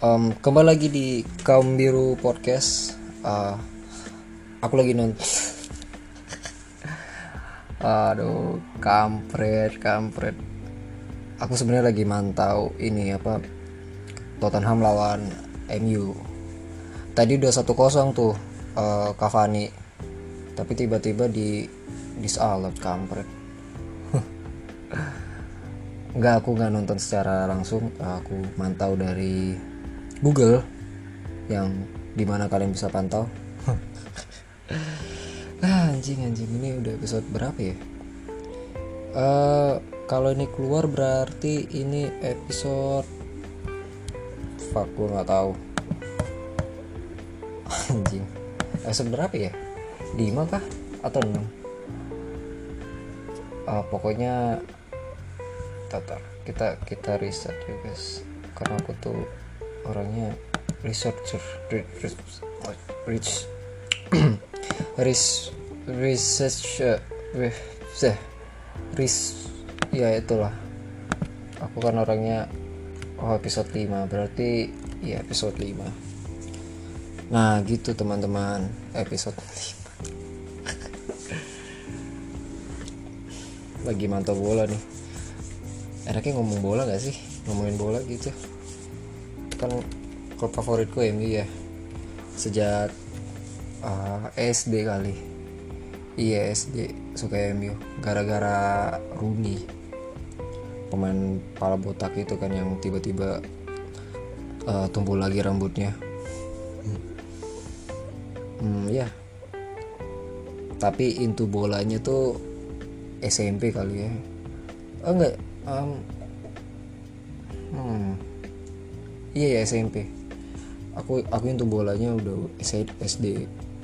um, kembali lagi di kaum biru podcast. Uh, aku lagi nonton aduh kampret kampret. Aku sebenarnya lagi mantau ini apa Tottenham lawan MU tadi udah satu kosong tuh uh, Cavani tapi tiba-tiba di disalat kampret. Nggak aku nggak nonton secara langsung. Aku mantau dari Google yang di mana kalian bisa pantau. Ah, anjing anjing. Ini udah episode berapa ya? Uh, kalau ini keluar berarti ini episode fuck gue nggak tahu. Anjing. Episode berapa ya? 5 kah? Atau 6 uh, pokoknya tatar kita kita riset ya guys. Karena aku tuh orangnya researcher rich rich research ris ya itulah. Aku kan orangnya oh episode 5 berarti ya episode 5 nah gitu teman-teman episode 5 lagi mantau bola nih. Enaknya ngomong bola gak sih? Ngomongin bola gitu kan klub favoritku MU ya. Sejak uh, SD kali. Iya SD suka MU gara-gara Rooney. Pemain pala botak itu kan yang tiba-tiba uh, tumbuh lagi rambutnya. Hmm, hmm ya. Tapi intu bolanya tuh SMP kali ya. Oh enggak. Um, hmm, iya ya SMP aku aku itu bolanya udah SD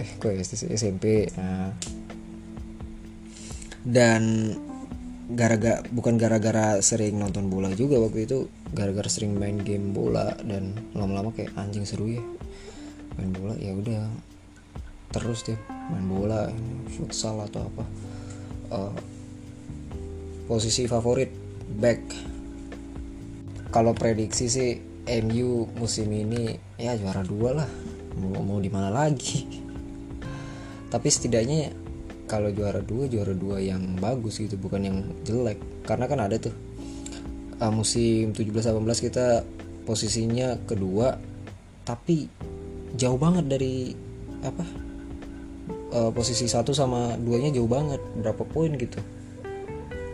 eh kok SD SMP nah. dan gara-gara bukan gara-gara sering nonton bola juga waktu itu gara-gara sering main game bola dan lama-lama kayak anjing seru ya. Main bola ya udah. Terus deh main bola futsal atau apa. Uh, posisi favorit back. Kalau prediksi sih MU musim ini ya juara dua lah. Mau mau di mana lagi? Tapi setidaknya kalau juara dua juara dua yang bagus gitu bukan yang jelek. Karena kan ada tuh uh, musim 17-18 kita posisinya kedua tapi jauh banget dari apa uh, posisi satu sama duanya jauh banget. Berapa poin gitu?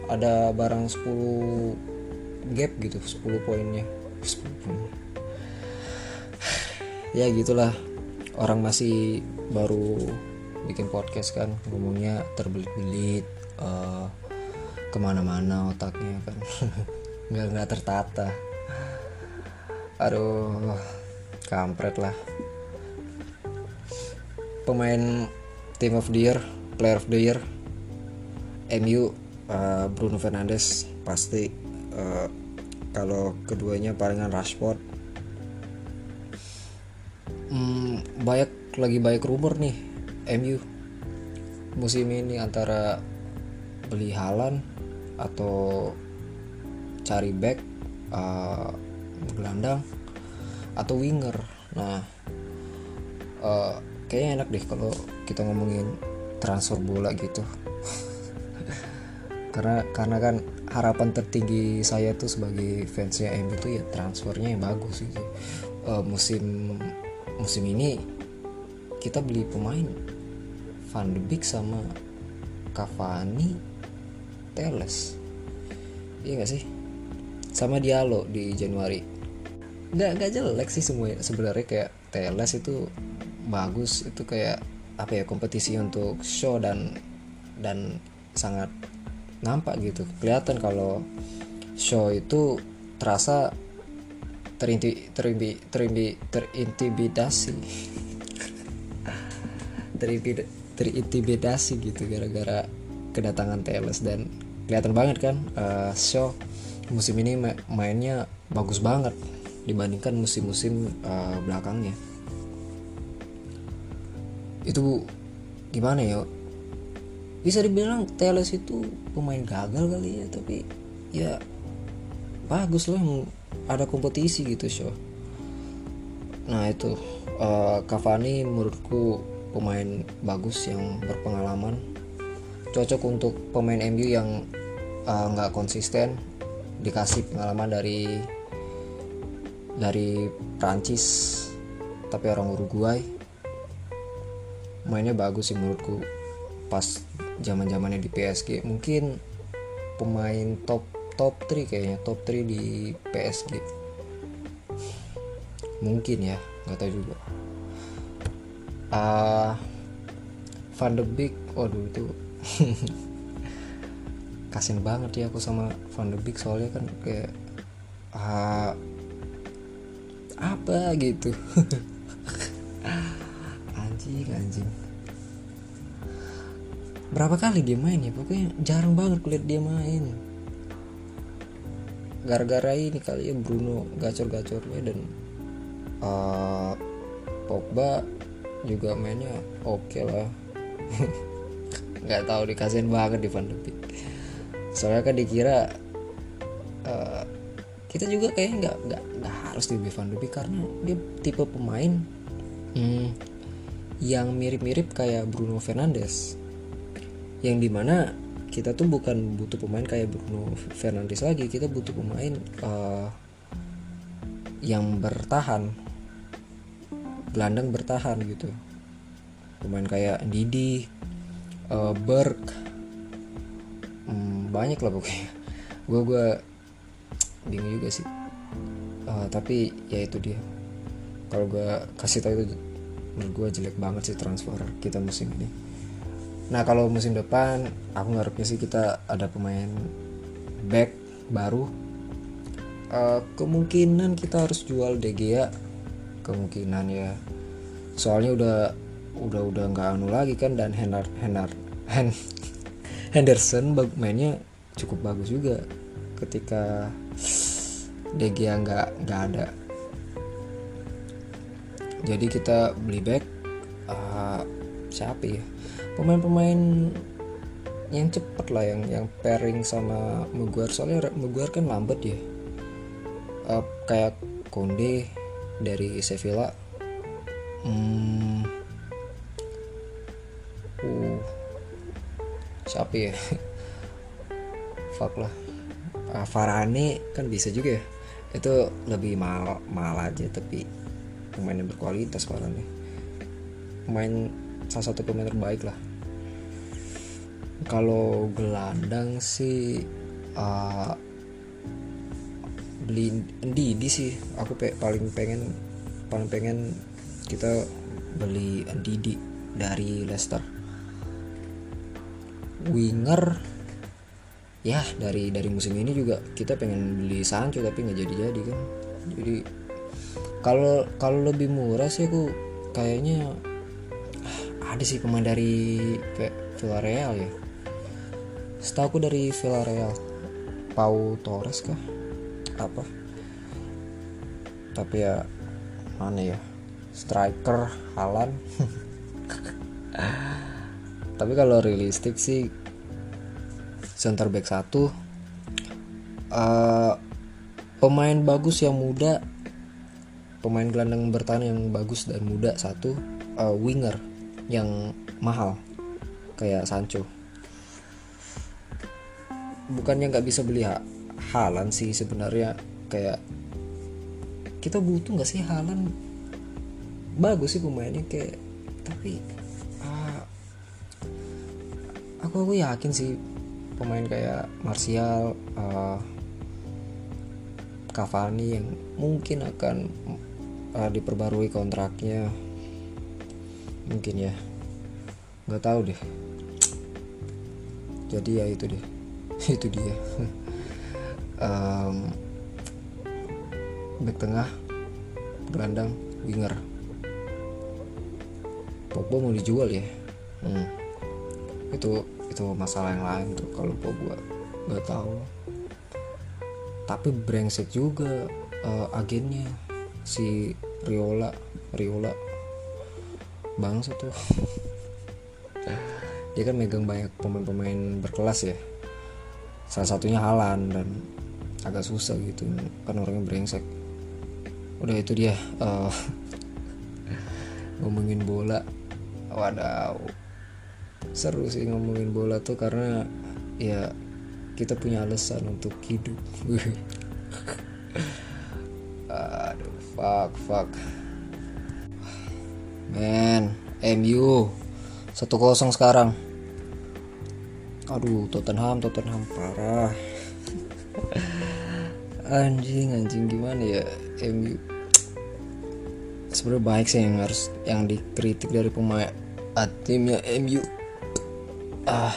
Ada barang 10 gap gitu 10 poinnya. 10 poin. Ya gitulah. Orang masih baru bikin podcast kan. Ngomongnya terbelit-belit uh, ke mana-mana otaknya kan. Nggak nggak tertata. Aduh kampret lah. Pemain team of the year player of the year MU uh, Bruno Fernandes pasti uh, kalau keduanya palingan Rashford. Hmm, banyak lagi baik rumor nih MU musim ini antara beli Halan atau cari back uh, gelandang atau winger. Nah uh, kayaknya enak deh kalau kita ngomongin transfer bola gitu. Karena karena kan harapan tertinggi saya tuh sebagai fansnya MU itu ya transfernya yang bagus gitu uh, musim musim ini kita beli pemain Van de Beek sama Cavani Teles iya gak sih? Sama Diallo di Januari. Nggak nggak jelek sih semua sebenarnya kayak Teles itu bagus. Itu kayak apa ya kompetisi untuk show dan dan sangat nampak gitu. Kelihatan kalau show itu terasa terinti terinti terinti terintimidasi. Terintimidasi gitu gara-gara kedatangan TLS dan kelihatan banget kan uh, show musim ini mainnya bagus banget dibandingkan musim-musim uh, belakangnya. Itu gimana ya bisa dibilang Teles itu pemain gagal kali ya tapi ya bagus loh ada kompetisi gitu show nah itu uh, Cavani menurutku pemain bagus yang berpengalaman. Cocok untuk pemain MU yang eh, nggak uh, konsisten dikasih pengalaman dari dari Prancis tapi orang Uruguay. Mainnya bagus sih menurutku pas zaman zamannya di PSG mungkin pemain top top 3 kayaknya top 3 di PSG mungkin ya nggak tahu juga. Uh, Van de Beek waduh itu kasian banget ya aku sama Van de Beek soalnya kan kayak uh, apa gitu? Anjing anjing berapa kali dia main ya? Pokoknya jarang banget kulihat dia main. Gara-gara ini kali ya Bruno gacor-gacornya dan uh, Pogba juga mainnya oke okay lah. Nggak tahu dikasihin banget di Van de Beek soalnya kan dikira uh, kita juga kayaknya nggak nggak nggak harus di Van de Beek karena dia tipe pemain hmm, yang mirip-mirip kayak Bruno Fernandes yang di mana kita tuh bukan butuh pemain kayak Bruno Fernandes lagi kita butuh pemain uh, yang bertahan. Gelandang bertahan gitu. Pemain kayak Didi uh, Berg hmm, banyak lah pokoknya. Gue gue bingung juga sih. Uh, tapi ya itu dia. Kalau gue kasih tahu itu menurut gue jelek banget sih transfer kita musim ini nah kalau musim depan aku ngarepnya sih kita ada pemain back baru. Uh, kemungkinan kita harus jual De Gea. Kemungkinan ya. Soalnya udah udah udah nggak anu lagi kan dan Henard Henard Hen Henderson mainnya cukup bagus juga. Ketika De Gea nggak nggak ada. Jadi kita beli back uh, siapa ya pemain-pemain yang cepet lah yang yang pairing sama Maguire. Soalnya Maguire kan lambat ya. Uh, kayak Konde dari Sevilla. Hmm, uh. Siapa ya? Fuck lah. Uh, Farane kan bisa juga ya. Itu lebih mal mal aja tapi pemain yang berkualitas Farane pemain salah satu pemain terbaik lah kalau gelandang sih uh, beli Ndidi sih. Aku pe paling pengen paling pengen kita beli Ndidi dari Leicester. Winger ya dari dari musim ini juga kita pengen beli Sancho tapi nggak jadi jadi kan. Jadi kalau kalau lebih murah sih aku kayaknya ah, ada sih pemain dari Villarreal ya setahu aku dari Villarreal Pau Torres kah? Apa? Tapi ya mana ya? Striker Halan tapi kalau realistik sih center back satu. Uh, pemain bagus yang muda pemain gelandang bertahan yang bagus dan muda satu uh, winger yang mahal kayak Sancho bukannya nggak bisa beli Halan sih sebenarnya. Kayak kita butuh nggak sih Halan? Bagus sih pemainnya kayak tapi uh, aku aku yakin sih pemain kayak Martial uh, Cavani yang mungkin akan uh, diperbarui kontraknya. Mungkin ya. Nggak tahu deh. Jadi ya itu deh itu dia. Um, back tengah gelandang winger. Pogba mau dijual ya? Hmm. itu itu masalah yang lain tuh kalau Pogba. Nggak tahu. Tapi brengsek juga uh, agennya. Si Riola Riola. Bangsa tuh. Dia kan megang banyak pemain-pemain berkelas ya salah satunya Halan dan agak susah gitu kan orangnya brengsek. Udah itu dia uh, ngomongin bola. Wadaw seru sih ngomongin bola tuh karena ya kita punya alasan untuk hidup. Aduh fuck fuck. Men MU satu kosong sekarang aduh Tottenham Tottenham parah. Anjing anjing gimana ya? MU sebenarnya baik sih yang harus yang dikritik dari pemain ah, timnya MU ah.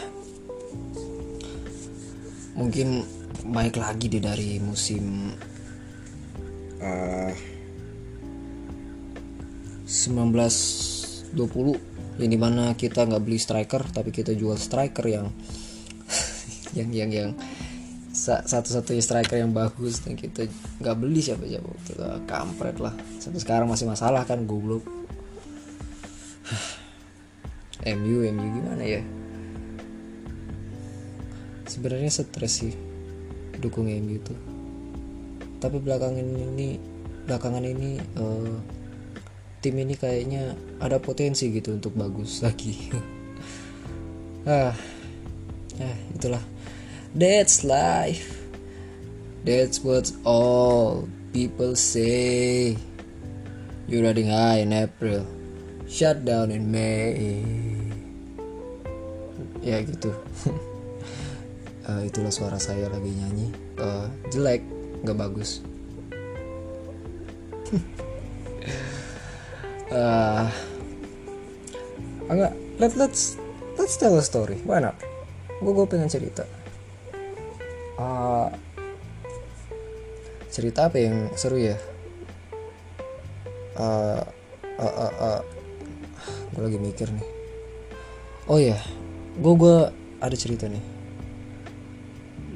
Mungkin baik lagi deh dari musim uh, 1920 ini mana kita nggak beli striker tapi kita jual striker yang yang yang yang satu-satunya striker yang bagus dan kita nggak beli siapa siapa itu kampret lah. Sampai sekarang masih masalah kan goblok. MU MU gimana ya? Sebenarnya stres sih dukung MU itu tapi belakangan ini belakangan ini uh, tim ini kayaknya ada potensi gitu untuk bagus lagi. Ah ya itulah that's life. That's what all people say. You're riding high in April. Shut down in May. Ya gitu. Uh, itulah suara saya lagi nyanyi. Uh, jelek nggak bagus. Uh, enggak let let's let's tell a story. Why not? Gue gue pengen cerita uh, cerita apa yang seru ya? Uh, uh, uh, uh, gue lagi mikir nih. Oh ya gue gue ada cerita nih.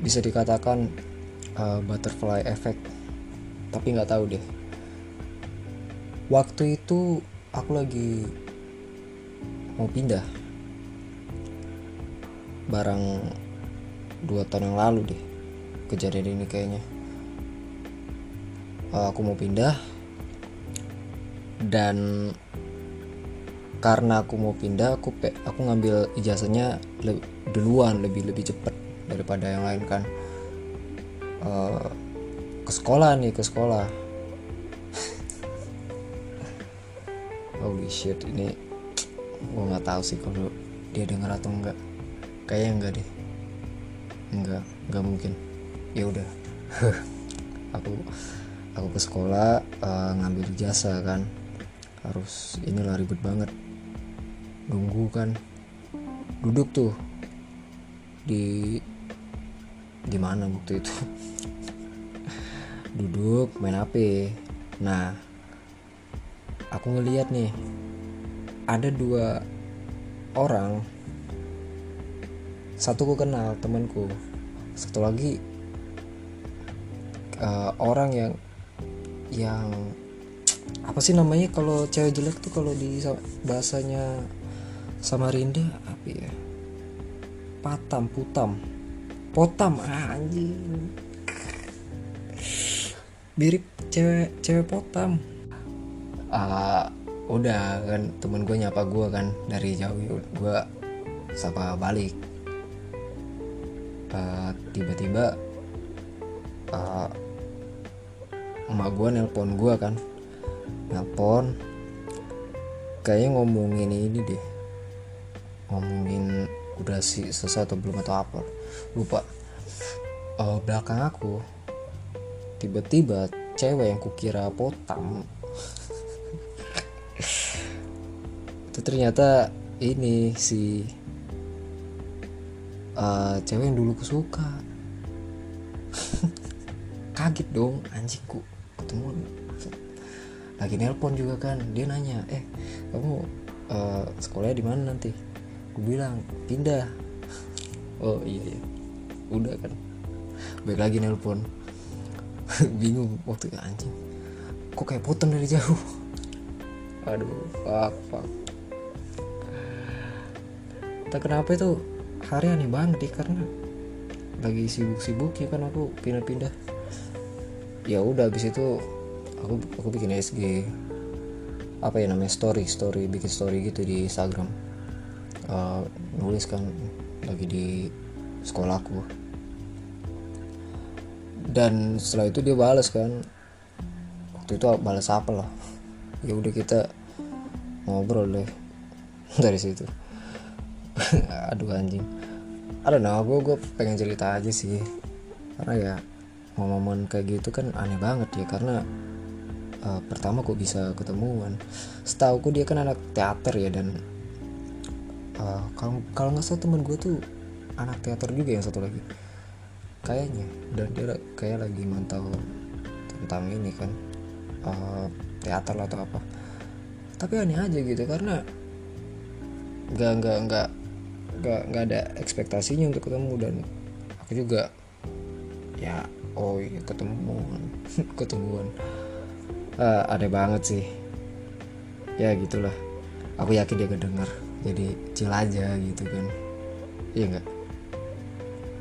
Bisa dikatakan uh, butterfly effect. Tapi nggak tahu deh. Waktu itu aku lagi mau pindah. Barang dua tahun yang lalu deh kejadian ini kayaknya. Uh, aku mau pindah. Dan karena aku mau pindah aku pe aku ngambil ijazahnya le duluan lebih lebih cepet daripada yang lain kan. Uh, ke sekolah nih ke sekolah. Holy shit ini gue nggak tahu sih kalau dia denger atau enggak kayaknya enggak deh. Enggak enggak mungkin ya udah. Aku aku ke sekolah uh, ngambil jasa kan. Harus inilah ribet banget. Nunggu kan. Duduk tuh. Di di mana waktu itu? Duduk main HP nah aku ngeliat nih ada dua orang. Satu ku kenal temanku. Satu lagi uh, orang yang yang apa sih namanya kalau cewek jelek tuh kalau di bahasanya Samarinda apa ya? Patam putam. Potam ah, anjing. Mirip cewek cewek potam. Uh, udah kan temen gue nyapa gue kan dari jauh gue sapa balik. Uh, tiba-tiba uh, emak gue nelpon gue kan. Nelpon. Kayaknya ngomongin ini deh. Ngomongin udah sih selesai atau belum atau apa. Lupa. Uh, belakang aku tiba-tiba cewek yang kukira potam itu ternyata ini si uh, cewek yang dulu kusuka kaget dong ketemu lagi nelpon juga kan. Dia nanya eh kamu uh, sekolahnya di mana nanti? Gue bilang pindah. Oh iya iya. Udah kan. Baik lagi nelpon. Bingung waktu itu anjing. Kok kayak potong dari jauh? Aduh fuck fuck. Tak kenapa itu hari aneh banget karena lagi sibuk-sibuk ya kan aku pindah-pindah. Ya udah habis itu aku aku bikin SG apa ya namanya story story bikin story gitu di Instagram. Uh, nulis kan lagi di sekolahku. Dan setelah itu dia balas kan. Waktu itu balas apa lah. Ya udah kita ngobrol deh. Dari situ. Aduh anjing. Ada nah gue gue pengen cerita aja sih. Karena ya momen-momen kayak gitu kan aneh banget ya. Karena uh, pertama kok bisa ketemuan. Setahu ku dia kan anak teater ya dan uh, kalau kalau nggak salah temen gue tuh anak teater juga yang satu lagi. Kayaknya. Dan dia kayak lagi mantau tentang ini kan uh, teater atau apa. Tapi aneh aja gitu karena nggak nggak nggak nggak nggak ada ekspektasinya untuk ketemu. Dan aku juga ya oh iya ketemuan. Ketemuan uh, aneh banget sih. Ya gitulah. Aku yakin dia gak denger jadi chill aja gitu kan. Iya nggak?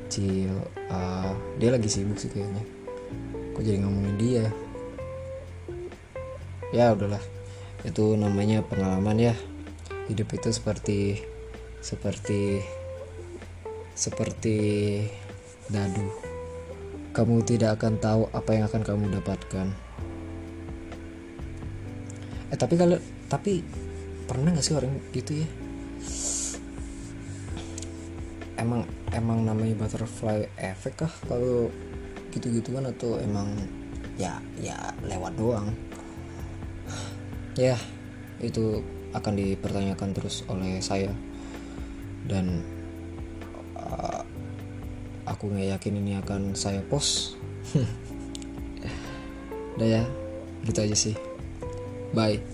Chill. Uh, dia lagi sibuk sih kayaknya. Kok jadi ngomongin dia? Ya udahlah. Itu namanya pengalaman ya. Hidup itu seperti seperti seperti dadu. Kamu tidak akan tahu apa yang akan kamu dapatkan eh tapi kalau tapi pernah gak sih orang gitu ya? Emang emang namanya butterfly effect kah? Kalau gitu-gituan atau emang ya ya lewat doang? Ya itu akan dipertanyakan terus oleh saya. Dan uh, aku nggak yakin ini akan saya post. Udah ya gitu aja sih bye